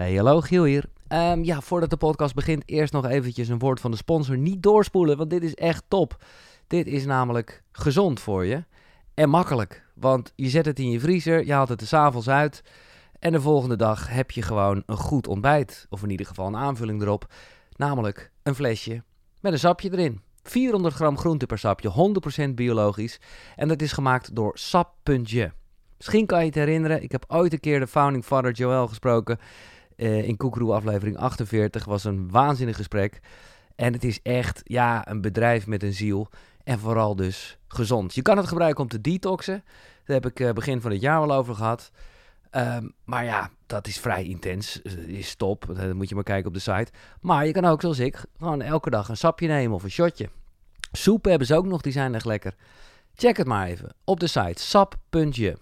Hey, hallo, Giel hier. Ehm, ja, voordat de podcast begint, eerst nog eventjes een woord van de sponsor. Niet doorspoelen, want dit is echt top. Dit is namelijk gezond voor je en makkelijk. Want je zet het in je vriezer, je haalt het er s'avonds uit... en de volgende dag heb je gewoon een goed ontbijt. Of in ieder geval een aanvulling erop. Namelijk een flesje met een sapje erin. 400 gram groente per sapje, 100% biologisch. En dat is gemaakt door Sap.je. Misschien kan je het herinneren, ik heb ooit een keer de founding father Joel gesproken... eh, in Koekeroe aflevering 48. was een waanzinnig gesprek. En het is echt, ja, een bedrijf met een ziel. En vooral dus gezond. Je kan het gebruiken om te detoxen. Daar heb ik eh, begin van het jaar wel over gehad. Ehm, maar ja, dat is vrij intens. Eh, is top. Dan moet je maar kijken op de site. Maar je kan ook, zoals ik, gewoon elke dag een sapje nemen of een shotje. Soepen hebben ze ook nog, die zijn echt lekker. Check het maar even op de site sap.je.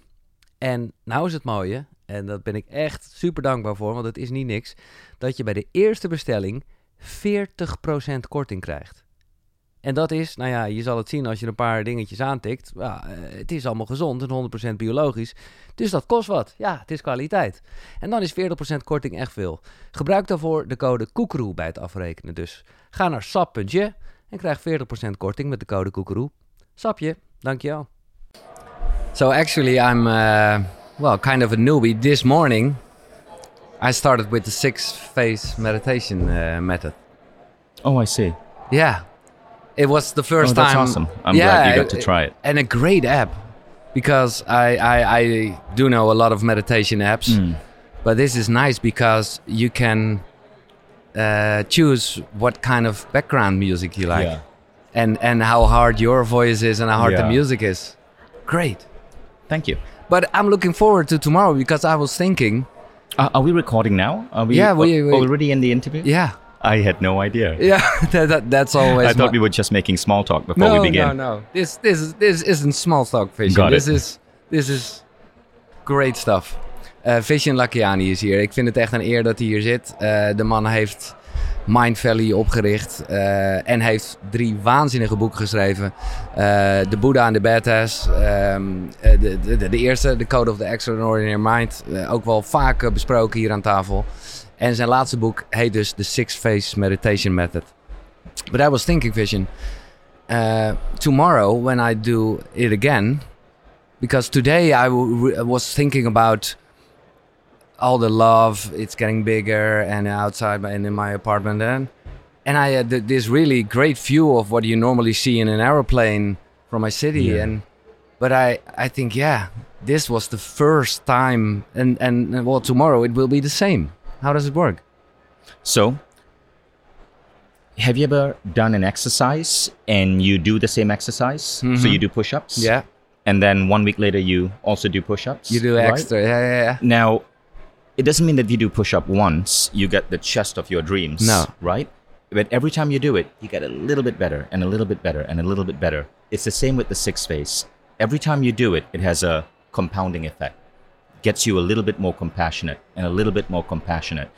En nou is het mooie, en dat ben ik echt super dankbaar voor, want het is niet niks, dat je bij de eerste bestelling 40% korting krijgt. En dat is, nou ja, je zal het zien als je een paar dingetjes aantikt. Ja, eh, het is allemaal gezond en 100% biologisch. Dus dat kost wat. Ja, het is kwaliteit. En dan is 40% korting echt veel. Gebruik daarvoor de code koekeroe bij het afrekenen. Dus ga naar sap.je en krijg 40% korting met de code koekeroe. Sapje, dankjewel. So actually I'm, uh, well, kind of a newbie. This morning I started with the six-phase meditation uh, method. Oh, I see. Yeah. It was the first Oh, that's time. awesome. I'm glad you got to try it. And a great app because I, I, I do know a lot of meditation apps, Hmm. but this is nice because you can uh, choose what kind of background music you like Yeah. and, and how hard your voice is and how hard the music is. Great. Thank you. But I'm looking forward to tomorrow because I was thinking, Uh, are we recording now? Are we, Yeah, we- we- already in the interview? yeah, I had no idea. yeah, that, that, that's always I thought we were just making small talk before no, we begin. No, no, This this is this isn't small talk Vishen. Got this it. is this is great stuff. Uh, Vishen Lakhiani is hier. Ik vind het echt een eer dat hij hier zit. Uh, de man heeft Mind Valley opgericht uh, en heeft drie waanzinnige boeken geschreven. Uh, de Buddha en de Badass. Um, de, de, de, eerste, The Code of the Extraordinary Mind. Ook wel vaak besproken hier aan tafel. En zijn laatste boek heet dus The Six Phase Meditation Method. But I was thinking, Vision, tomorrow when I do it again, because today I was thinking about all the love. It's getting bigger and outside and in my apartment and and I uh, had this really great view of what you normally see in an aeroplane from my city Yeah. and but I I think yeah this was the first time and and and, well tomorrow it will be the same. How does it work? So, have you ever done an exercise and you do the same exercise? So mm-hmm. you do push ups? Yeah, And then one week later, you also do push ups? you do extra. Yeah, yeah, yeah. Now, it doesn't mean that you do push up once, you get the chest of your dreams. No. Right? But every time you do it, you get a little bit better and a little bit better and a little bit better. It's the same with the six phase. Every time you do it, it has a compounding effect. Gets you a little bit more compassionate and a little bit more compassionate.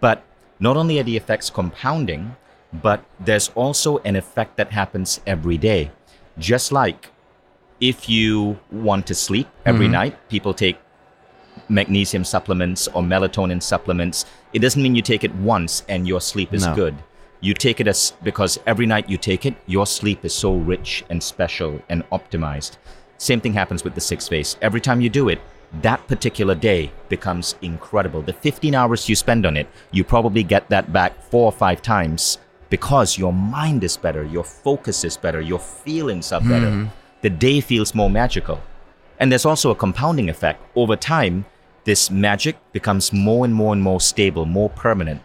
But not only are the effects compounding, but there's also an effect that happens every day. Just like if you want to sleep every mm-hmm. night, people take magnesium supplements or melatonin supplements. It doesn't mean you take it once and your sleep is No. good. You take it as because every night you take it, your sleep is so rich and special and optimized. Same thing happens with the six phase. Every time you do it, that particular day becomes incredible. The 15 hours you spend on it, you probably get that back four or five times because your mind is better, your focus is better, your feelings are better. Hmm. The day feels more magical. And there's also a compounding effect. Over time, this magic becomes more and more and more stable, more permanent.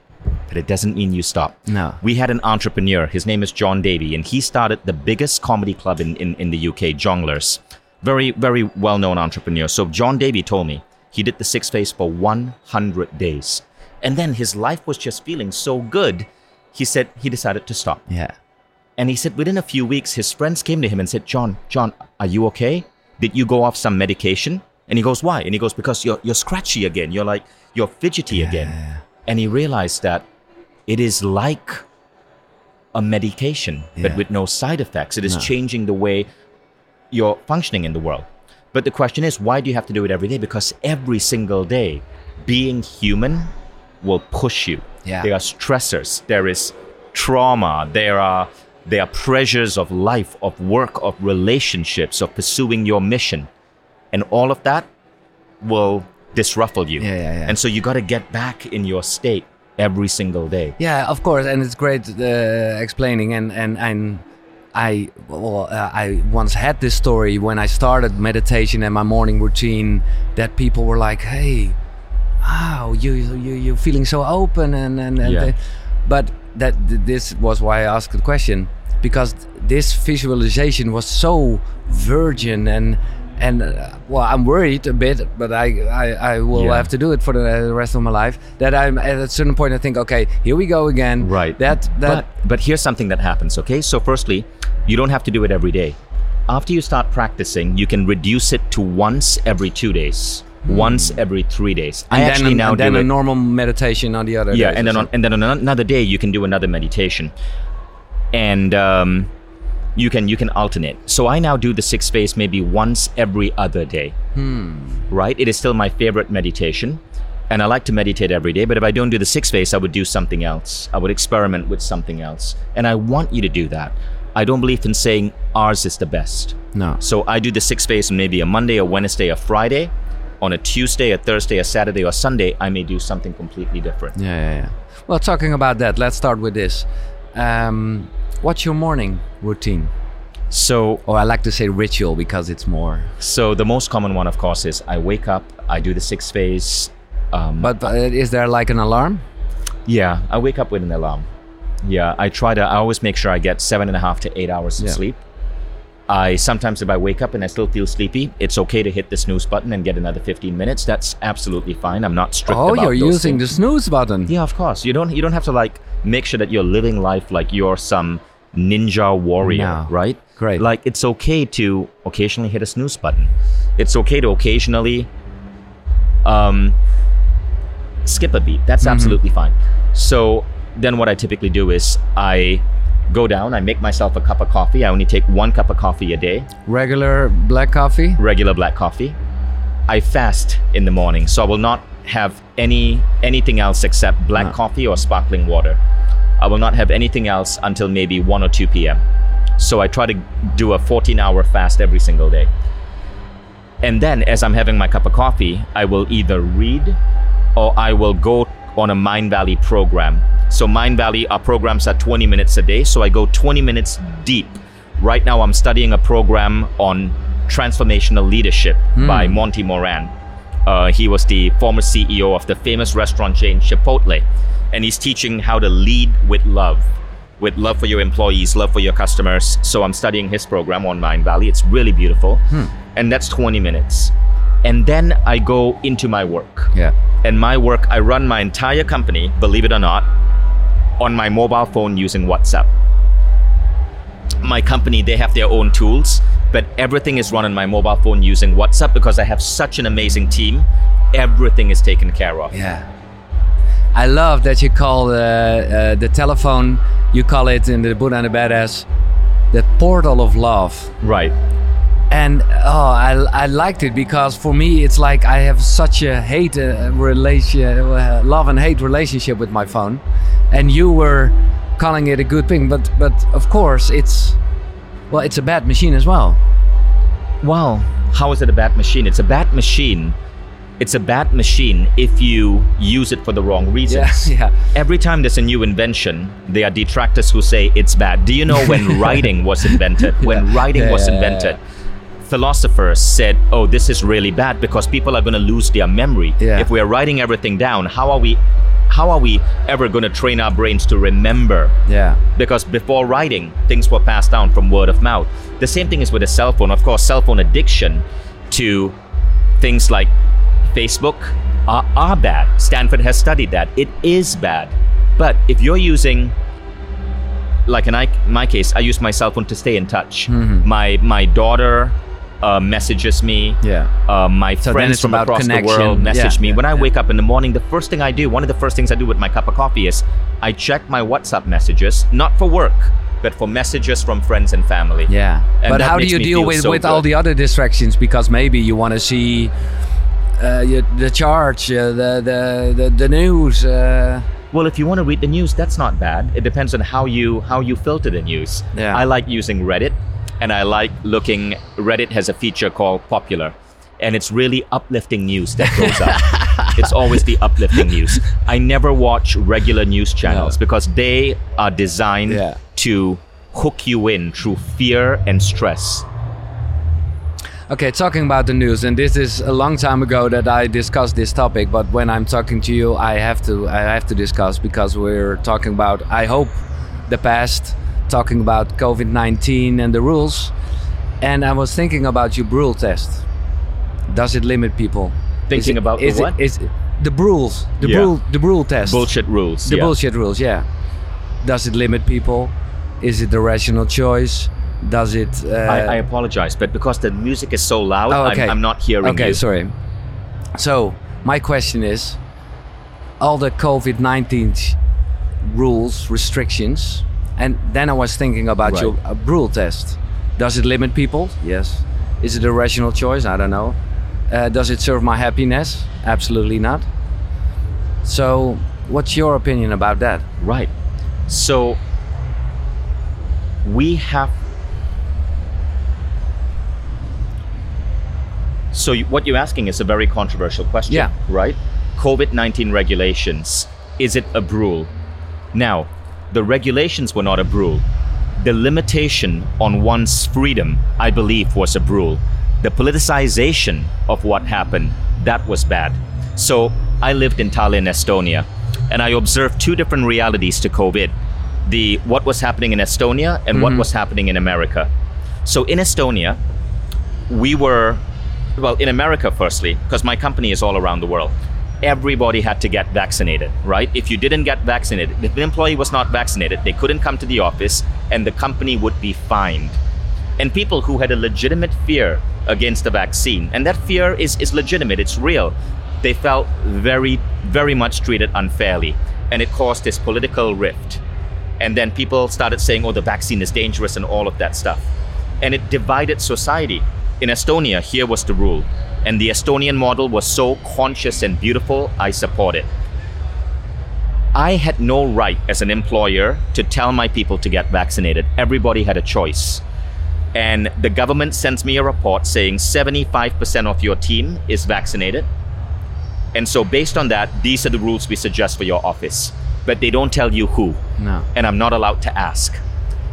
But it doesn't mean you stop. No. We had an entrepreneur, his name is John Davy, and he started the biggest comedy club in, in, in the UK, Jongleurs. Very, very well known entrepreneur. So John Davy told me he did the six phase for 100 days. And then his life was just feeling so good, he said he decided to stop. Yeah. And he said within a few weeks, his friends came to him and said, John, John, are you okay? Did you go off some medication? And he goes, Why? And he goes, Because you're, you're scratchy again. You're like, you're fidgety again. And he realized that it is like a medication, but with no side effects. It is No. changing the way you're functioning in the world. But the question is, why do you have to do it every day? Because every single day, being human will push you. Yeah. There are stressors. There is trauma. There are there are pressures of life, of work, of relationships, of pursuing your mission, and all of that will disruffle you. Yeah, yeah, yeah. And so you got to get back in your state every single day. Yeah, of course, and it's great uh, explaining. And and and I well, uh, I once had this story when I started meditation and my morning routine that people were like, "Hey, wow, you you you're feeling so open," and and, and Yeah. they- but that this was why I asked the question because this visualization was so virgin and. And uh, well, I'm worried a bit, but I I, I will Yeah. have to do it for the rest of my life. That I'm at a certain point, I think, okay, here we go again. Right. That that but but here's something that happens, okay? So firstly, you don't have to do it every day. After you start practicing, you can reduce it to once every 2 days, once every 3 days. I Hmm. and actually then, now and then do a it. normal meditation on the other. yeah, and then on, and then on another day you can do another meditation. And um, you can you can alternate. So I now do the six phase maybe once every other day. Right? It is still my favorite meditation. And I like to meditate every day, but if I don't do the six phase, I would do something else. I would experiment with something else. And I want you to do that. I don't believe in saying ours is the best. no. So I do the six phase maybe a Monday, a Wednesday, a Friday. On a Tuesday, a Thursday, a Saturday, or Sunday, I may do something completely different. Yeah, yeah, yeah. Well, talking about that, let's start with this. Um, what's your morning routine? So Or I like to say ritual because it's more. So the most common one, of course, is I wake up, I do the six phase. Um, But uh, is there like an alarm? yeah, I wake up with an alarm. Yeah, I try to. I always make sure I get seven and a half to eight hours of Yeah. sleep. I sometimes, if I wake up and I still feel sleepy, it's okay to hit the snooze button and get another 15 minutes. That's absolutely fine. I'm not strict Oh, you're using things. the snooze button. Yeah, of course. You don't. You don't have to like make sure that you're living life like you're some ninja warrior, No. right? Great. Like it's okay to occasionally hit a snooze button. It's okay to occasionally um, skip a beat. That's absolutely fine. So then what I typically do is I go down, I make myself a cup of coffee. I only take one cup of coffee a day, Regular black coffee? regular black coffee. I fast in the morning, so I will not have any anything else except black No. coffee or sparkling water. I will not have anything else until maybe 1 or 2 p.m. So I try to do a 14 hour fast every single day. And then, as I'm having my cup of coffee, I will either read or I will go on a Mindvalley program. So, Mindvalley, our programs are 20 minutes a day. So, I go 20 minutes deep. Right now, I'm studying a program on transformational leadership by Monty Moran. Uh, he was the former CEO of the famous restaurant chain Chipotle. And he's teaching how to lead with love with love for your employees, love for your customers. So I'm studying his program on Mindvalley. It's really beautiful. Hmm. And that's 20 minutes. And then I go into my work. Yeah. And my work, I run my entire company, believe it or not, on my mobile phone using WhatsApp. My company, they have their own tools, but everything is run on my mobile phone using WhatsApp because I have such an amazing team. Everything is taken care of. Yeah. I love that you call uh, uh, the telephone, you call it in the Buddha and the Badass, the portal of love. Right. And oh, I, I liked it because for me it's like I have such a hate uh, relation, uh, love and hate relationship with my phone, and you were calling it a good thing, but but of course it's well it's a bad machine as well. Well, how is it a bad machine? It's a bad machine. It's a bad machine if you use it for the wrong reasons. yeah. Every time there's a new invention, there are detractors who say it's bad. Do you know when writing was invented? When Yeah. writing Yeah, was yeah, yeah, invented, philosophers said, "Oh, this is really bad because people are going to lose their memory. Yeah. If we're writing everything down, how are we how are we ever going to train our brains to remember Yeah. because before writing, things were passed down from word of mouth. The same thing is with a cell phone. Of course, cell phone addiction to things like Facebook are, are bad. Stanford has studied that. It is bad. But if you're using, like in I, my case, I use my cell phone to stay in touch. Mm-hmm. My my daughter uh, messages me. Yeah. Uh, my So friends from across the world message Yeah, me. yeah, when I yeah. wake up in the morning, the first thing I do, one of the first things I do with my cup of coffee is I check my WhatsApp messages, not for work, but for messages from friends and family. Yeah. And but how do you deal with, so with all the other distractions? Because maybe you want to see you, the charge, uh, the, the the the news. Uh, Well, if you want to read the news, that's not bad. It depends on how you how you filter the news. Yeah. I like using Reddit, and I like looking. Reddit has a feature called Popular, and it's really uplifting news that goes up. it's always the uplifting news. I never watch regular news channels No. because they are designed Yeah. to hook you in through fear and stress. Okay, talking about the news, and this is a long time ago that I discussed this topic. But when I'm talking to you, I have to I have to discuss because we're talking about I hope the past, talking about COVID nineteen and the rules. And I was thinking about your Brule test. Does it limit people? Thinking Is it- about the it- what? is it- the Brules, the Yeah. Brule, the Brule test. Bullshit rules. The yeah. bullshit rules, yeah. Does it limit people? Is it the rational choice? Does it? Uh, I, I apologize, but because the music is so loud, Oh, okay. I'm, I'm not hearing okay, you. sorry. So my question is, all the COVID nineteen rules, restrictions, and then I was thinking about Right. your uh, Brule test. Does it limit people? Yes. Is it a rational choice? I don't know. Uh, does it serve my happiness? Absolutely not. So, what's your opinion about that? Right. So we have. So you, what you're asking is a very controversial question, Yeah. right? COVID 19 regulations. Is it a rule? Now, the regulations were not a rule. The limitation on one's freedom, I believe, was a rule. The politicization of what happened, that was bad. So I lived in Tallinn, Estonia, and I observed two different realities to COVID. The what was happening in Estonia and what mm-hmm. was happening in America. So in Estonia, we were well in america firstly because my company is all around the world everybody had to get vaccinated right? If you didn't get vaccinated if an employee was not vaccinated they couldn't come to the office and the company would be fined. And people who had a legitimate fear against the vaccine and that fear is, is legitimate it's real they felt very very much treated unfairly and it caused this political rift. And then people started saying oh the vaccine is dangerous and all of that stuff. And it divided society in estonia here was the rule and the estonian model was so conscious and beautiful i support it. I had no right as an employer to tell my people to get vaccinated. Everybody had a choice. And the government sends me a report saying 75% of your team is vaccinated. And so based on that these are the rules we suggest for your office. But they don't tell you who. No. and I'm not allowed to ask.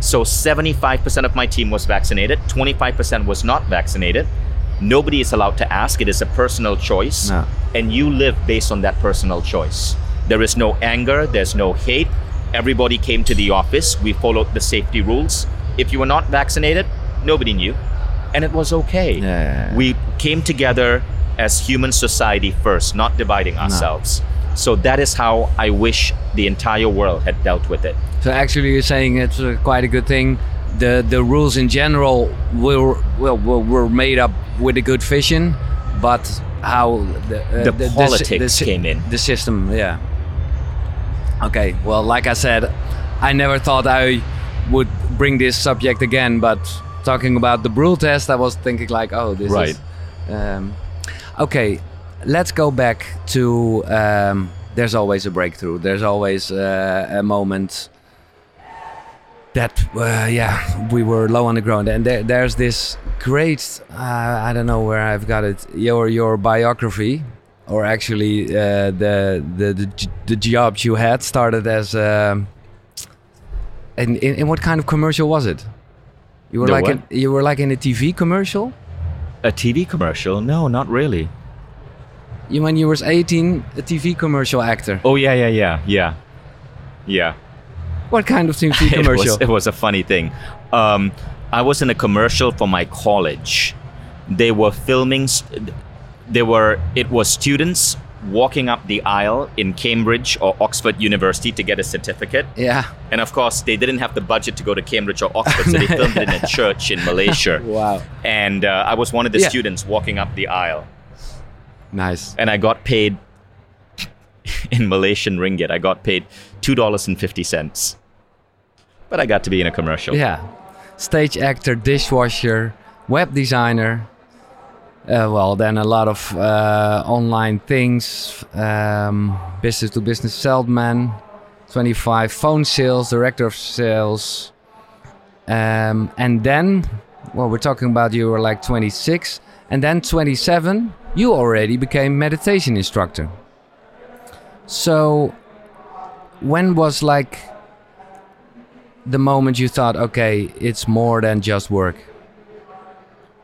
So 75% of my team was vaccinated, 25% was not vaccinated. Nobody is allowed to ask. It is a personal choice. No. And you live based on that personal choice. There is no anger, there's no hate. Everybody came to the office. We followed the safety rules. If you were not vaccinated, nobody knew. And it was okay. Yeah. We came together as human society first, not dividing ourselves. So that is how I wish the entire world had dealt with it. So actually, you're saying it's uh, quite a good thing. The the rules in general were well were, were made up with a good vision, but how the uh, The si- politics si- came in. The system, yeah. Okay, well, like I said, I never thought I would bring this subject again, but talking about the Brule test, I was thinking like, oh, this Right. is. Um, okay, let's go back to. Um, there's always a breakthrough. There's always uh, a moment that, uh, yeah, we were low on the ground, and there, there's this great. Uh, I don't know where I've got it. Your your biography, or actually uh, the, the the the jobs you had started as. Um, in, in, in what kind of commercial was it? You were The like in, you were like in a TV commercial. A TV commercial? No, not really. You when you was 18, a TV commercial actor. Oh yeah, yeah, yeah, yeah, yeah. What kind of TV It was, commercial? it was a funny thing. Um, I was in a commercial for my college. They were filming. They were. It was students walking up the aisle in Cambridge or Oxford University to get a certificate. yeah. And of course, they didn't have the budget to go to Cambridge or Oxford, so they filmed it in a church in Malaysia. Wow. And uh, I was one of the Yeah. students walking up the aisle. Nice. and I got paid in Malaysian ringgit. I got paid two dollars and fifty cents, but I got to be in a commercial. Yeah. Stage actor, dishwasher, web designer. Uh, well, then a lot of uh, online things, um, business to business salesman, 25 phone sales, director of sales. Um, and then, well, we're talking about you were like 26. And then 27, you already became meditation instructor. So, when was like the moment you thought, okay, it's more than just work?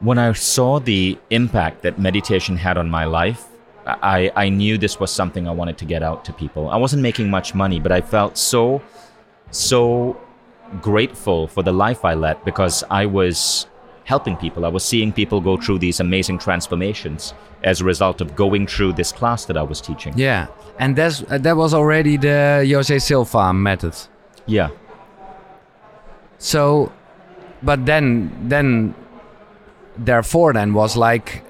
When I saw the impact that meditation had on my life, I, I knew this was something I wanted to get out to people. I wasn't making much money, but I felt so, so grateful for the life I led because I was helping people. I was seeing people go through these amazing transformations as a result of going through this class that I was teaching. Yeah, and that's uh, that was already the Jose Silva method. Yeah. So, but then then therefore then was like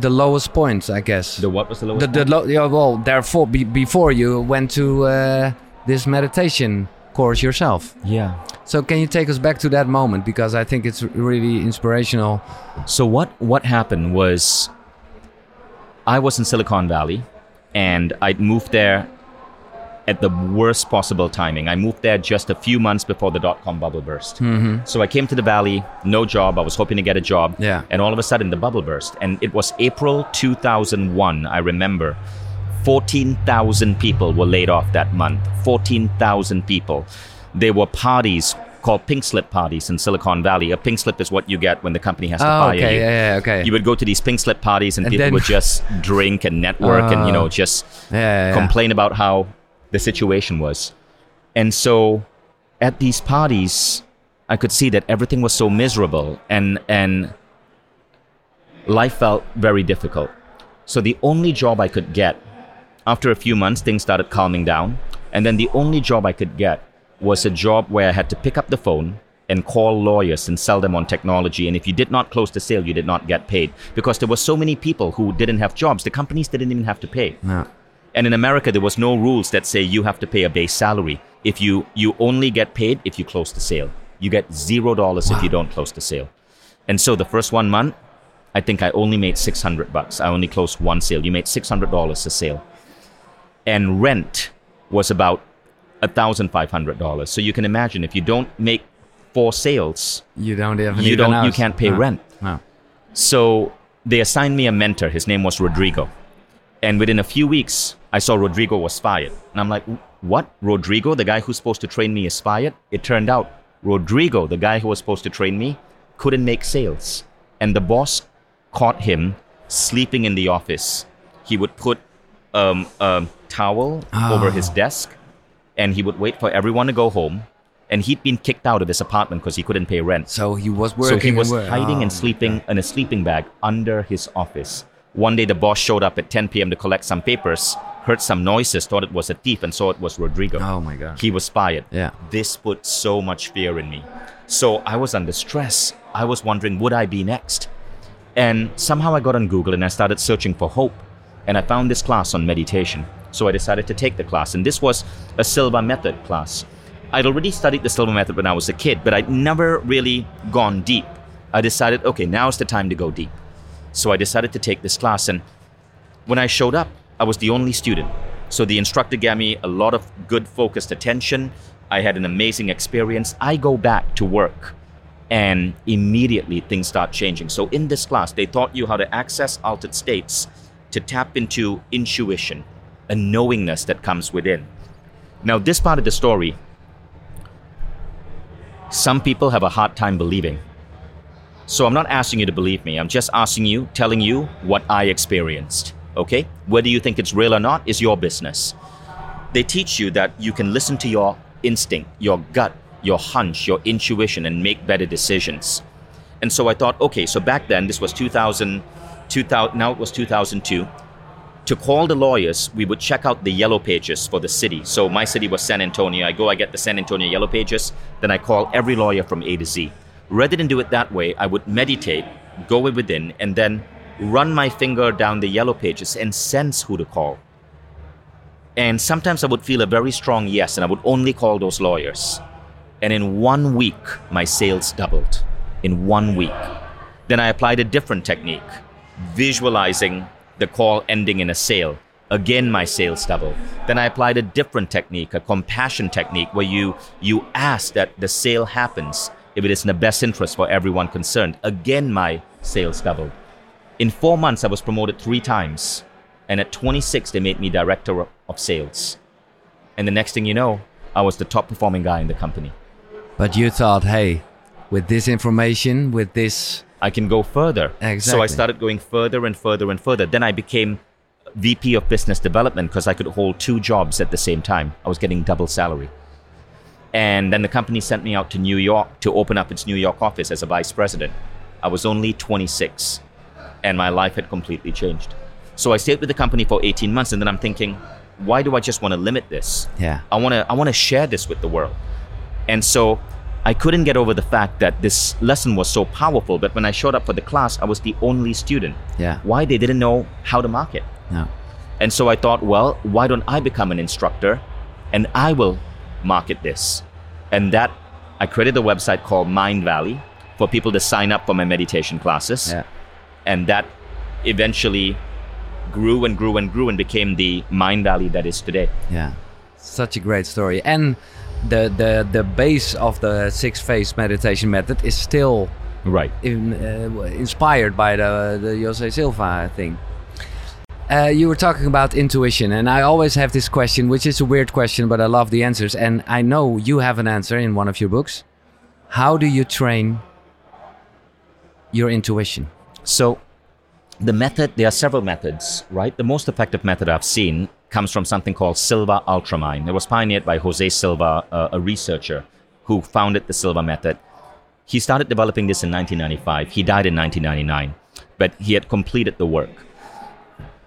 the lowest point, I guess. The what was the lowest? The, the lo- yeah, well, therefore be, before you went to uh, this meditation course yourself. yeah. So can you take us back to that moment because I think it's really inspirational. So what what happened was I was in Silicon Valley and I'd moved there at the worst possible timing. I moved there just a few months before the dot com bubble burst. Mm-hmm. So I came to the valley, no job. I was hoping to get a job. Yeah. And all of a sudden the bubble burst. And it was April 2001, I remember. 14,000 people were laid off that month. 14,000 people. There were parties called pink slip parties in Silicon Valley. A pink slip is what you get when the company has to Oh, fire okay, you. yeah, yeah, okay. You would go to these pink slip parties and, And people then- would just drink and network and, you know, Oh. just yeah, yeah. complain about how the situation was. And so at these parties, I could see that everything was so miserable and and life felt very difficult. So the only job I could get after a few months things started calming down and then the only job I could get was a job where I had to pick up the phone and call lawyers and sell them on technology and if you did not close the sale you did not get paid because there were so many people who didn't have jobs the companies didn't even have to pay and in America, there was no rules that say you have to pay a base salary. If you you only get paid if you close the sale. You get zero dollars if you don't close the sale. And so the first one month, I think I only made six hundred bucks. I only closed one sale. You made six hundred dollars a sale, and rent was about thousand five hundred dollars. So you can imagine if you don't make four sales, You don't have you even don't you can't pay No. rent. No. So they assigned me a mentor. His name was Rodrigo. And within a few weeks, I saw Rodrigo was fired. And I'm like, what? Rodrigo, the guy who's supposed to train me, is fired? It turned out Rodrigo, the guy who was supposed to train me, couldn't make sales. And the boss caught him sleeping in the office. He would put um, a towel over his ah. desk and he would wait for everyone to go home. And he'd been kicked out of his apartment because he couldn't pay rent. So he was working. So he was and hiding Oh and my sleeping in a sleeping bag under his office. One day, the boss showed up at 10 p.m. to collect some papers, heard some noises, thought it was a thief, and saw it was Rodrigo. Oh my god. He was fired. Yeah. This put so much fear in me. So I was under stress. I was wondering, would I be next? And somehow I got on Google and I started searching for hope. And I found this class on meditation. So I decided to take the class. And this was a Silva Method class. I'd already studied the Silva Method when I was a kid, but I'd never really gone deep. I decided, okay, now's the time to go deep. So I decided to take this class. And when I showed up, I was the only student. So the instructor gave me a lot of good focused attention. I had an amazing experience. I go back to work and immediately things start changing. So in this class, they taught you how to access altered states to tap into intuition, a knowingness that comes within. Now, this part of the story, some people have a hard time believing. So I'm not asking you to believe me. I'm just asking you, telling you what I experienced. Okay? Whether you think it's real or not is your business. They teach you that you can listen to your instinct, your gut, your hunch, your intuition, and make better decisions. And so I thought, okay, so back then, this was 2000, 2000 now it was 2002. To call the lawyers, we would check out the yellow pages for the city. So my city was San Antonio. I go, I get the San Antonio yellow pages, then I call every lawyer from A to Z. Rather than do it that way, I would meditate, go within, and then run my finger down the yellow pages and sense who to call. And sometimes I would feel a very strong yes, and I would only call those lawyers. And in one week, my sales doubled. In one week. Then I applied a different technique. Visualizing the call ending in a sale. Again, my sales double. Then I applied a different technique, a compassion technique, where you you ask that the sale happens if it is in the best interest for everyone concerned. Again, my sales doubled. In four months, I was promoted three times, and at 26, they made me director of sales. And the next thing you know, I was the top performing guy in the company. But you thought, hey, with this information, with this, I can go further. So I started going further and further and further. Then I became VP of business development because I could hold two jobs at the same time. I was getting double salary. And then the company sent me out to New York to open up its New York office as a vice president. I was only 26 and my life had completely changed. So I stayed with the company for 18 months and then I'm thinking, why do I just want to limit this? yeah, I want to I want to share this with the world. And so I couldn't get over the fact that this lesson was so powerful, but when I showed up for the class, I was the only student. yeah, Why they didn't know how to market. no, And so I thought, well, why don't I become an instructor and I will market this? And that I created a website called Mindvalley for people to sign up for my meditation classes yeah, and that eventually grew and grew and grew and became the Mindvalley that is today. yeah. Such a great story, and the the the base of the six phase meditation method is still Right. in, uh, inspired by the the Jose Silva thing. Uh, you were talking about intuition, and I always have this question, which is a weird question, but I love the answers. And I know you have an answer in one of your books. How do you train your intuition? So, the method, there are several methods, right? The most effective method I've seen comes from something called Silva UltraMind. It was pioneered by Jose Silva, uh, a researcher who founded the Silva method. He started developing this in 1995. He died in 1999, but he had completed the work.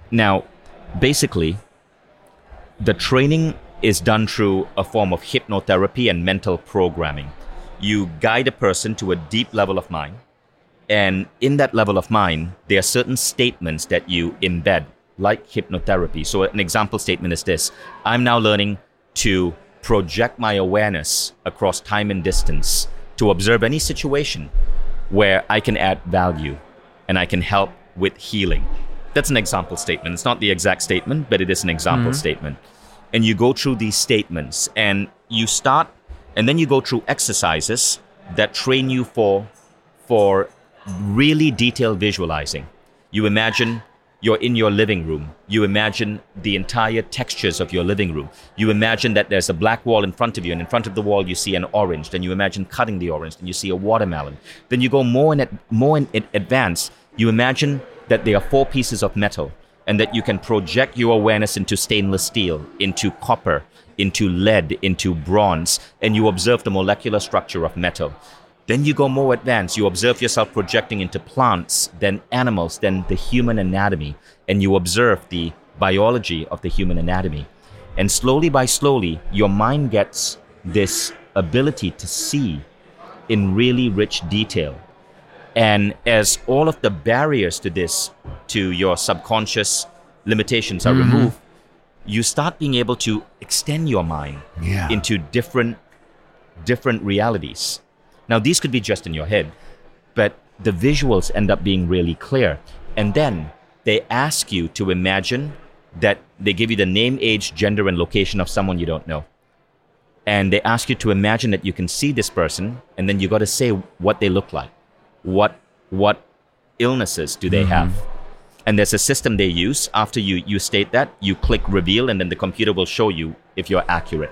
Now, basically, the training is done through a form of hypnotherapy and mental programming. You guide a person to a deep level of mind, and in that level of mind, there are certain statements that you embed, like hypnotherapy. So, an example statement is this I'm now learning to project my awareness across time and distance to observe any situation where I can add value and I can help with healing. That's an example statement. It's not the exact statement, but it is an example mm-hmm. statement. And you go through these statements and you start, and then you go through exercises that train you for, for really detailed visualizing. You imagine you're in your living room. You imagine the entire textures of your living room. You imagine that there's a black wall in front of you, and in front of the wall you see an orange. Then you imagine cutting the orange. and you see a watermelon. Then you go more in ad- more in ad- advance. You imagine that there are four pieces of metal, and that you can project your awareness into stainless steel, into copper, into lead, into bronze, and you observe the molecular structure of metal. Then you go more advanced. You observe yourself projecting into plants, then animals, then the human anatomy, and you observe the biology of the human anatomy. And slowly by slowly, your mind gets this ability to see in really rich detail. And as all of the barriers to this, to your subconscious limitations are mm-hmm. removed, you start being able to extend your mind Yeah. into different different realities. Now these could be just in your head, but the visuals end up being really clear. And then they ask you to imagine that they give you the name, age, gender, and location of someone you don't know. And they ask you to imagine that you can see this person, and then you got to say what they look like. What what illnesses do they mm-hmm. have? And there's a system they use. After you you state that, you click reveal, and then the computer will show you if you're accurate.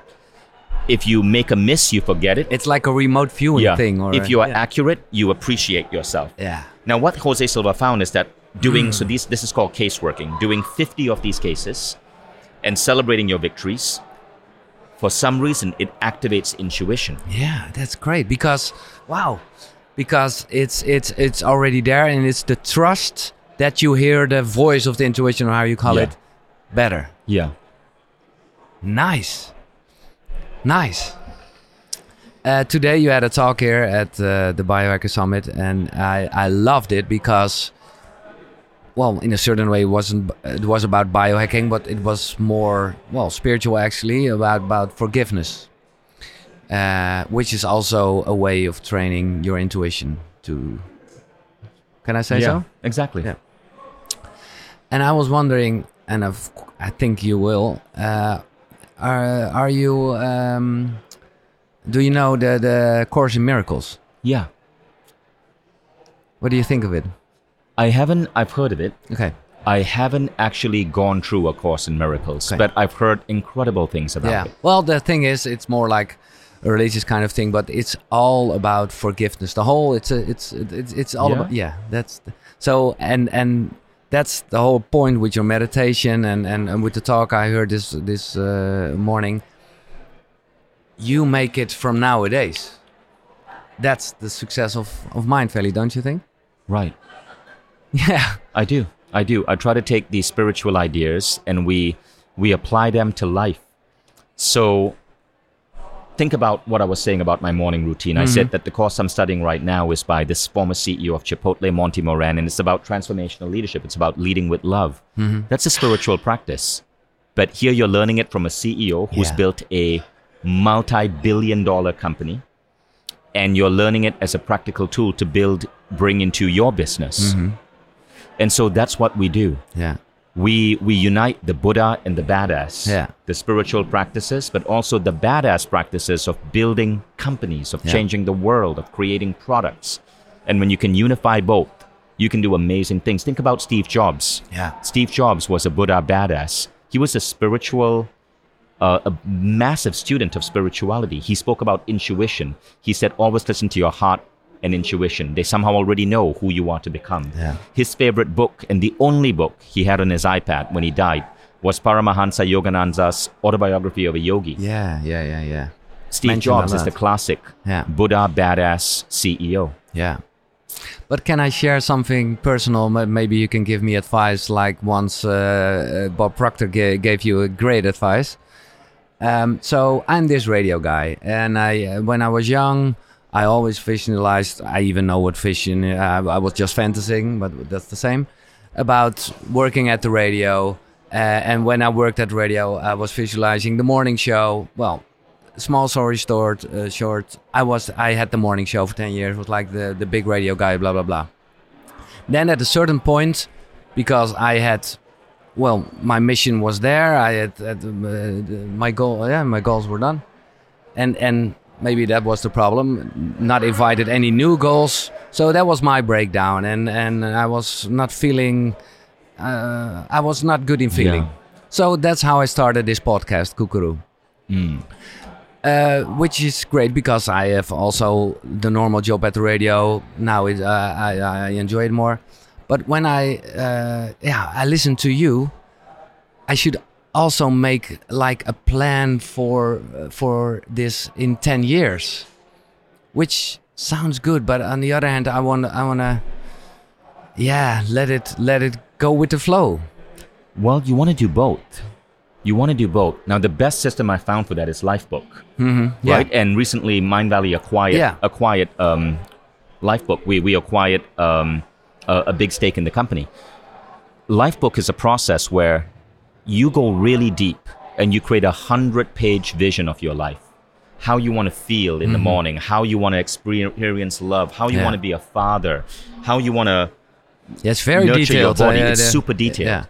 If you make a miss, you forget it. It's like a remote viewing yeah. thing. Or if you are yeah. accurate, you appreciate yourself. yeah. Now, what Jose Silva found is that doing hmm. so these this is called case working. Doing 50 of these cases and celebrating your victories. For some reason, it activates intuition. Yeah, that's great because wow, because it's it's it's already there and it's the trust that you hear the voice of the intuition or how you call Yeah. it better. Yeah. Nice, nice. Uh, today you had a talk here at uh, the Biohacker Summit, and I I loved it because, well, in a certain way, it wasn't it was about biohacking, but it was more well spiritual actually about about forgiveness, uh, which is also a way of training your intuition to. Can I say so? Exactly. Yeah. and I was wondering, and of, I think you will. Are are you? Um, do you know the the Course in Miracles? Yeah. What do you think of it? I haven't, I've heard of it. Okay. I haven't actually gone through A Course in Miracles, Okay. but I've heard incredible things about yeah. it. Well, the thing is, it's more like a religious kind of thing, but it's all about forgiveness. The whole, it's a, it's, it's, it's all Yeah? about, yeah. That's the, so, and and that's the whole point with your meditation and and, and with the talk I heard this this uh, morning. You make it from nowadays. That's the success of of Mindvalley, don't you think? Right. Yeah. I do. I do. I try to take these spiritual ideas and we we apply them to life. So think about what I was saying about my morning routine. I said mm-hmm. that the course I'm studying right now is by this former CEO of Chipotle, Monty Moran, and it's about transformational leadership. It's about leading with love. Mm-hmm. That's a spiritual practice. But here you're learning it from a CEO who's Yeah. built a multi-billion dollar company and you're learning it as a practical tool to build bring into your business. Mm-hmm. And so that's what we do. Yeah. We we unite the Buddha and the badass, Yeah. the spiritual practices, but also the badass practices of building companies, of Yeah. changing the world, of creating products. And when you can unify both, you can do amazing things. Think about Steve Jobs. Yeah. Steve Jobs was a Buddha badass. He was a spiritual, uh, a massive student of spirituality. He spoke about intuition. He said, always listen to your heart and intuition. They somehow already know who you are to become. Yeah. His favorite book and the only book he had on his iPad when he died was Paramahansa Yogananda's autobiography of a yogi. Yeah. Yeah. Yeah. Yeah. Steve Mentioned Jobs is the classic Yeah. Buddha badass CEO. Yeah. But can I share something personal? Maybe you can give me advice, like once uh, uh, Bob Proctor ga- gave you a great advice. Um, so I'm this radio guy, and I, uh, when I was young, I always visualized. I even know what vision. Uh, I was just fantasizing, but that's the same about working at the radio. Uh, and when I worked at radio, I was visualizing the morning show. Well, small story short, uh, short. I was I had the morning show for ten years. Was like the the big radio guy. Blah blah blah. Then at a certain point, because I had, well, my mission was there. I had, had uh, my goal. Yeah, my goals were done, and and maybe that was the problem. Not invited any new goals. So that was my breakdown, and and I was not feeling. Uh, I was not good in feeling. Yeah. So that's how I started this podcast, Kukuru uh, which is great because I have also the normal job at the radio. Now it, uh, I, I enjoy it more. But when I, uh, yeah, I listen to you, I should also make like a plan for uh, for this in ten years, which sounds good. But on the other hand, I want I want to, yeah, let it let it go with the flow. Well, you want to do both. You want to do both. Now, the best system I found for that is Lifebook, Yeah. right? And recently, Mindvalley acquired Yeah. acquired um, Lifebook. We we acquired um, a, a big stake in the company. Lifebook is a process where you go really deep and you create a hundred page vision of your life. How you want to feel in the morning, how you want to experience love, how you Yeah. want to be a father, how you want to Yeah, it's very nurture your detailed. body. uh, It's the- super detailed. Yeah.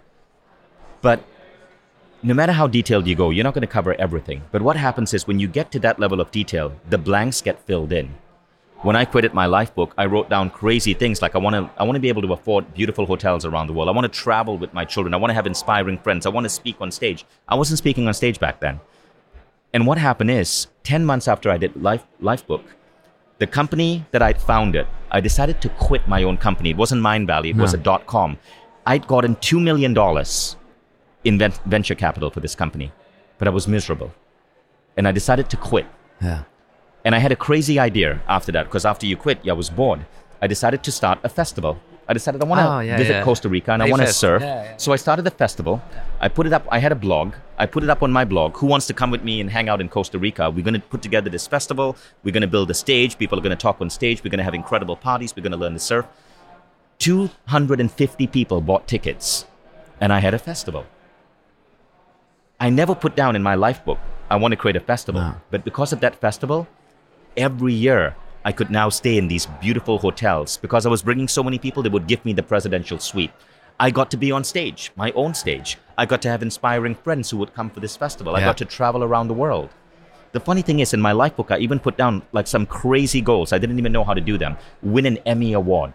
But no matter how detailed you go, you're not going to cover everything. But what happens is when you get to that level of detail, the blanks get filled in. When I created my Lifebook, I wrote down crazy things like I want to I want to be able to afford beautiful hotels around the world. I want to travel with my children. I want to have inspiring friends. I want to speak on stage. I wasn't speaking on stage back then. And what happened is, 10 months after I did life Lifebook, the company that I'd founded, I decided to quit my own company. It wasn't Mindvalley, it was a dot com. I'd gotten $2 million in ven- venture capital for this company, but I was miserable. And I decided to quit. Yeah. And I had a crazy idea after that, because after you quit, I was bored. I decided to start a festival. I decided I want to Oh, yeah, visit yeah. Costa Rica and I want to surf. Yeah. So I started the festival. I put it up. I had a blog. I put it up on my blog. Who wants to come with me and hang out in Costa Rica? We're going to put together this festival. We're going to build a stage. People are going to talk on stage. We're going to have incredible parties. We're going to learn to surf. 250 people bought tickets, and I had a festival. I never put down in my Lifebook, I want to create a festival. But because of that festival, every year I could now stay in these beautiful hotels because I was bringing so many people, they would give me the presidential suite. I got to be on stage, my own stage. I got to have inspiring friends who would come for this festival. I got to travel around the world. The funny thing is, in my Lifebook, I even put down like some crazy goals. I didn't even know how to do them. Win an Emmy Award.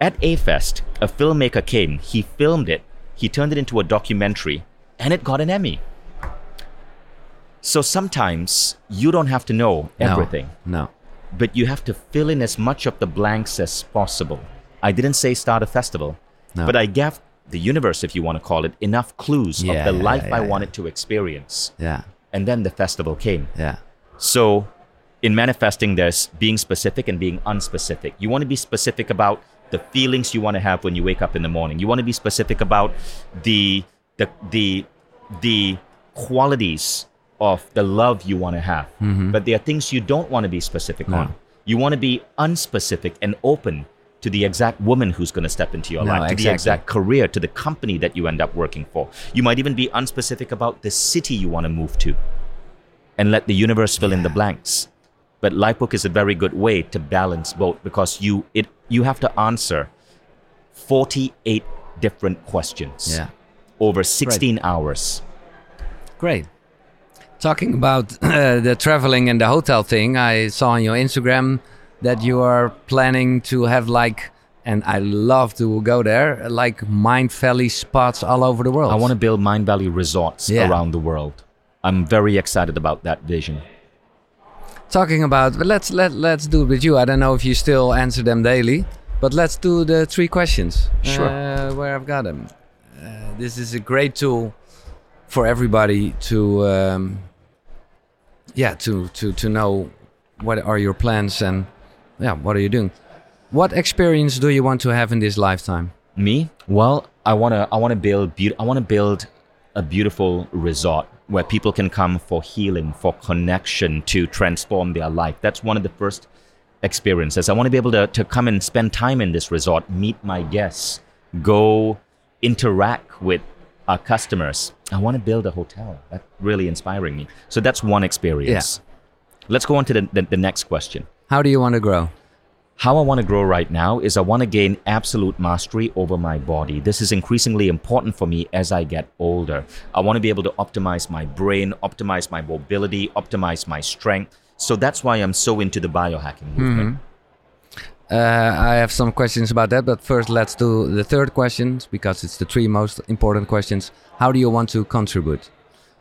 At A Fest, a filmmaker came, he filmed it, he turned it into a documentary, and it got an Emmy. So sometimes you don't have to know No. everything No. but you have to fill in as much of the blanks as possible. I didn't say start a festival, No. but I gave the universe, if you want to call it, enough clues Yeah, of the yeah, life yeah, I wanted to experience. Yeah. And then the festival came. Yeah. So in manifesting, there's being specific and being unspecific. You want to be specific about the feelings you want to have when you wake up in the morning. You want to be specific about the the the the qualities of the love you want to have. Mm-hmm. But there are things you don't want to be specific No. on. You want to be unspecific and open to the exact woman who's going to step into your No, life, to exactly. the exact career, to the company that you end up working for. You might even be unspecific about the city you want to move to and let the universe fill in the blanks. But Lifebook is a very good way to balance both because you it you have to answer 48 different questions Yeah. over 16 hours. Great. Talking about uh, the traveling and the hotel thing, I saw on your Instagram that you are planning to have like, and I love to go there, like Mindvalley spots all over the world. I want to build Mindvalley resorts Yeah. around the world. I'm very excited about that vision. Talking about, but let's let let's do it with you. I don't know if you still answer them daily, but let's do the three questions. Sure. Uh, where I've got them. Uh, this is a great tool for everybody to, um, yeah, to to to know what are your plans and yeah, what are you doing. What experience do you want to have in this lifetime? Me? Well, I want to I want to build beau- I want to build a beautiful resort where people can come for healing, for connection, to transform their life. That's one of the first experiences. I want to be able to, to come and spend time in this resort, meet my guests, go interact with our customers. I want to build a hotel. That's really inspiring me. So that's one experience. Yeah. Let's go on to the, the, the next question. How do you want to grow? How I want to grow right now is I want to gain absolute mastery over my body. This is increasingly important for me as I get older. I want to be able to optimize my brain, optimize my mobility, optimize my strength. So that's why I'm so into the biohacking movement. Mm-hmm. Uh, I have some questions about that, but first let's do the third question because it's the three most important questions. How do you want to contribute?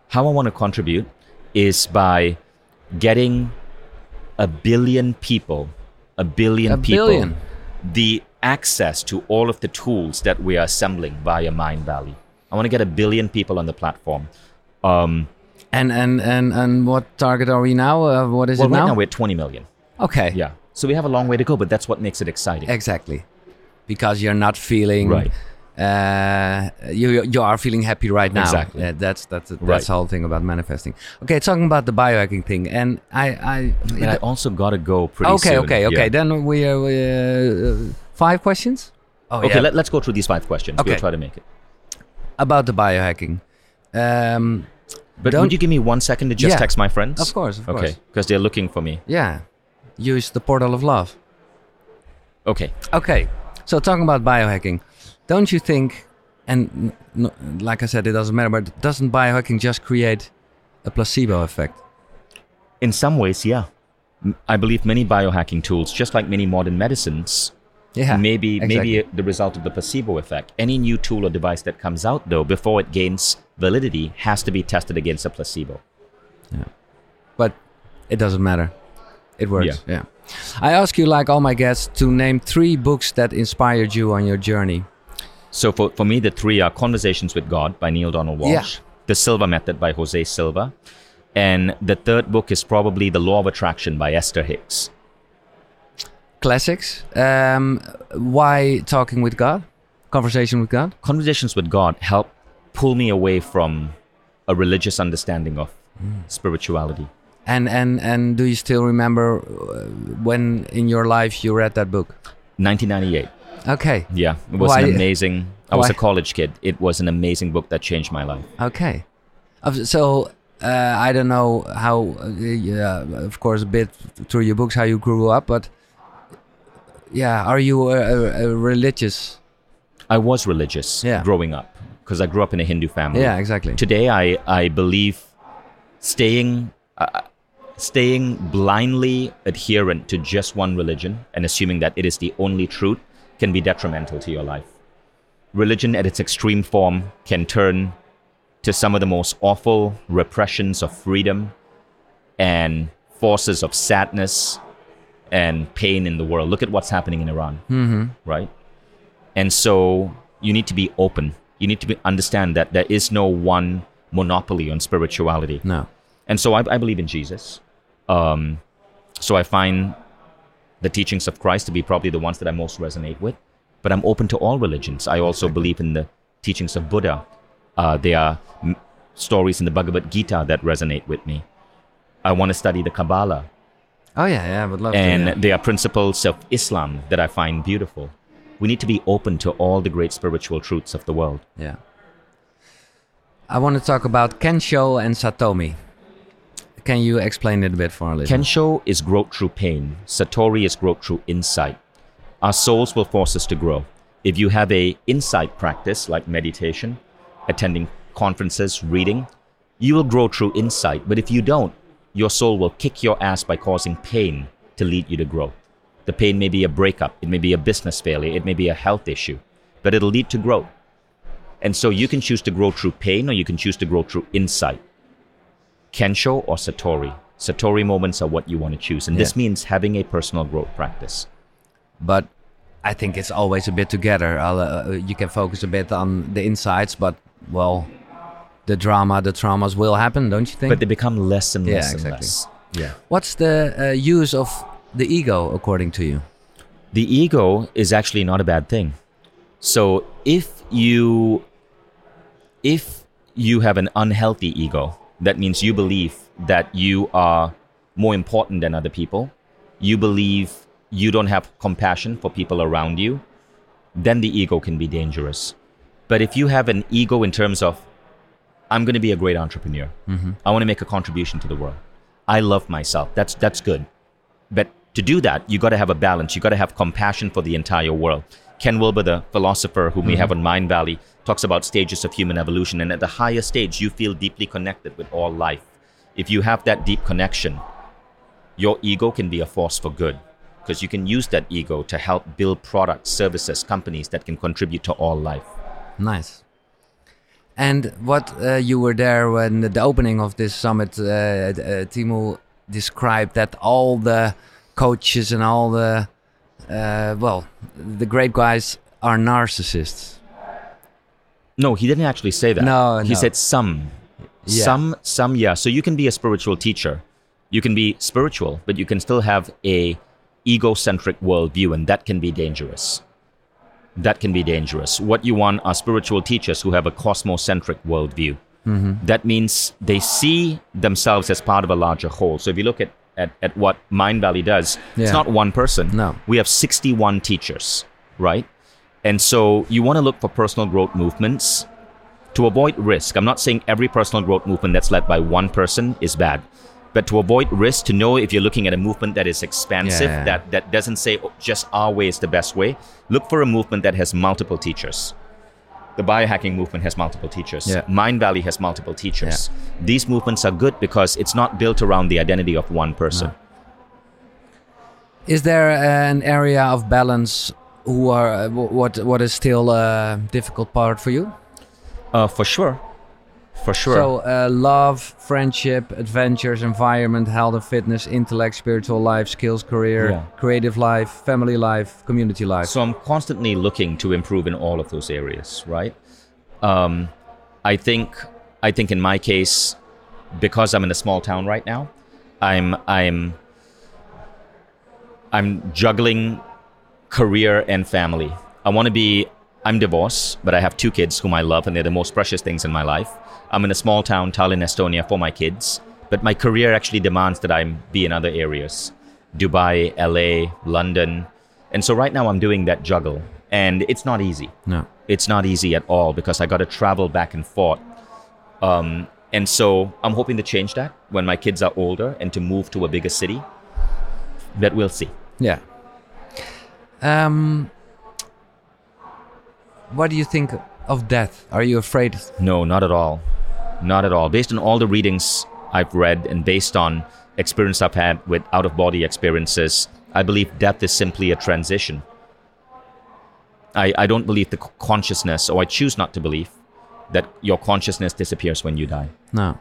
How I want to contribute is by getting a billion people, a billion A people, billion? the access to all of the tools that we are assembling via Mindvalley. I want to get a billion people on the platform. Um, And and and and what target are we now? Uh, what is well, it right now? now we're at 20 million. okay. Yeah. So we have a long way to go, but that's what makes it exciting. Exactly. Because you're not feeling Right. Uh, you you are feeling happy right now. Exactly. Yeah, that's that's that's Right. the whole thing about manifesting. Okay, talking about the biohacking thing, and I I. I also got to go pretty okay, soon. okay, okay. Yeah. Then we are uh, five questions. Oh Okay, let, us go through these five questions. Okay. We'll try to make it. about the biohacking. Um, But Don't- would you give me one second to just Yeah. text my friends? Of course, of okay, course. because they're looking for me. yeah, use the portal of love. Okay. Okay, so talking about biohacking, don't you think? And like I said, it doesn't matter. But doesn't biohacking just create a placebo effect? In some ways, yeah. I believe many biohacking tools, just like many modern medicines, Yeah, maybe exactly. maybe the result of the placebo effect. Any new tool or device that comes out, though, before it gains validity, has to be tested against a placebo. Yeah, but it doesn't matter. It works. Yeah. I ask you, like all my guests, to name three books that inspired you on your journey. So for, for me, the three are Conversations with God by Neale Donald Walsch, Yeah. The Silva Method by Jose Silva, and the third book is probably The Law of Attraction by Esther Hicks. Classics. Um, why talking with God? Conversation with God. Conversations with God help pull me away from a religious understanding of spirituality. And and and do you still remember uh, when in your life you read that book? 1998. Okay. Yeah, it was Why- an amazing. I was why- a college kid. It was an amazing book that changed my life. Okay. So uh, I don't know how. Uh, yeah, of course, a bit through your books how you grew up, but yeah, are you a, a, a religious? I was religious Yeah. growing up because I grew up in a Hindu family. Yeah, exactly. Today, I, I believe staying uh, staying blindly adherent to just one religion and assuming that it is the only truth can be detrimental to your life. Religion, at its extreme form, can turn to some of the most awful repressions of freedom and forces of sadness and pain in the world. Look at what's happening in Iran, mm-hmm. right? And so you need to be open. You need to be, understand that there is no one monopoly on spirituality. no. And so I, I believe in Jesus. Um, so I find the teachings of Christ to be probably the ones that I most resonate with. But I'm open to all religions. I also believe in the teachings of Buddha. Uh, there are m- stories in the Bhagavad Gita that resonate with me. I want to study the Kabbalah. Oh yeah, yeah, I would love And to. yeah. there are principles of Islam that I find beautiful. We need to be open to all the great spiritual truths of the world. Yeah. I want to talk about Kensho and Satori. Can you explain it a bit for our listeners? Kensho is growth through pain. Satori is growth through insight. Our souls will force us to grow. If you have a insight practice like meditation, attending conferences, reading, you will grow through insight. But if you don't, your soul will kick your ass by causing pain to lead you to growth. The pain may be a breakup, it may be a business failure, it may be a health issue, but it'll lead to growth. And so you can choose to grow through pain or you can choose to grow through insight. Kensho or Satori. Satori moments are what you want to choose. And this Yeah. means having a personal growth practice. but I think it's always a bit together. I'll, uh, you can focus a bit on the insights, but well, the drama, the traumas will happen, don't you think? But they become less and Yeah, less and exactly. less. Yeah. What's the uh, use of the ego, according to you? The ego is actually not a bad thing. So if you if you have an unhealthy ego, that means you believe that you are more important than other people, you believe you don't have compassion for people around you, then the ego can be dangerous. But if you have an ego in terms of, I'm going to be a great entrepreneur, mm-hmm. I want to make a contribution to the world, I love myself, that's, that's good. But to do that, you got to have a balance. You got to have compassion for the entire world. Ken Wilber, the philosopher whom we have on Mindvalley, talks about stages of human evolution. And at the higher stage, you feel deeply connected with all life. If you have that deep connection, your ego can be a force for good because you can use that ego to help build products, services, companies that can contribute to all life. Nice. And what uh, you were there when the opening of this summit, uh, uh, Timo described that all the coaches and all the, uh, well, the great guys are narcissists. No, he didn't actually say that. No, he no. said some. Yeah. Some, some, yeah. So you can be a spiritual teacher. You can be spiritual, but you can still have a egocentric worldview, and that can be dangerous. That can be dangerous. What you want are spiritual teachers who have a cosmocentric worldview. Mm-hmm. That means they see themselves as part of a larger whole. So if you look at, at, at what Mindvalley does, Yeah. it's not one person. No. We have 61 teachers, right? And so you want to look for personal growth movements to avoid risk. I'm not saying every personal growth movement that's led by one person is bad, but to avoid risk, to know if you're looking at a movement that is expansive, Yeah. that, that doesn't say "Oh, just our way is the best way, look for a movement that has multiple teachers. The biohacking movement has multiple teachers. Yeah. Mindvalley has multiple teachers. These movements are good because it's not built around the identity of one person. Is there an area of balance who are uh, what what is still a difficult part for you? Uh, for sure. For sure. So uh, love, friendship, adventures, environment, health and fitness, intellect, spiritual life, skills, career, Yeah. creative life, family life, community life. So I'm constantly looking to improve in all of those areas, right? Um, I think I think in my case, because I'm in a small town right now, I'm I'm I'm juggling career and family. I want to be I'm divorced, but I have two kids whom I love and they're the most precious things in my life. I'm in a small town, Tallinn, Estonia for my kids, but my career actually demands that I be in other areas. Dubai, LA, London. And so right now I'm doing that juggle and it's not easy. no. It's not easy at all because I got to travel back and forth. Um, and so I'm hoping to change that when my kids are older and to move to a bigger city. But we'll see. Yeah. Um, what do you think of death? Are you afraid? No, not at all. Not at all. Based on all the readings I've read and based on experience I've had with out of body experiences, I believe death is simply a transition. I, I don't believe the consciousness, or I choose not to believe, that your consciousness disappears when you die. No.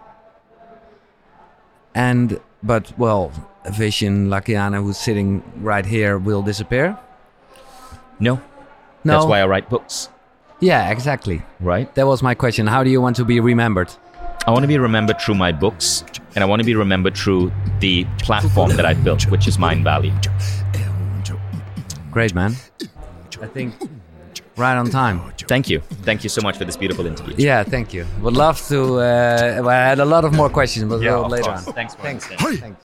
And but well, Vishen Lakhiani, who's sitting right here, will disappear. No. No. That's why I write books, Yeah, exactly. right? That was my question. How do you want to be remembered? I want to be remembered through my books, and I want to be remembered through the platform that I built, which is Mindvalley. Great, man. I think right on time. Thank you. Thank you so much for this beautiful interview. Yeah, thank you. Would love to. Uh, I had a lot of more questions, but Yeah, we'll of later course. on. Thanks Thanks. Thanks.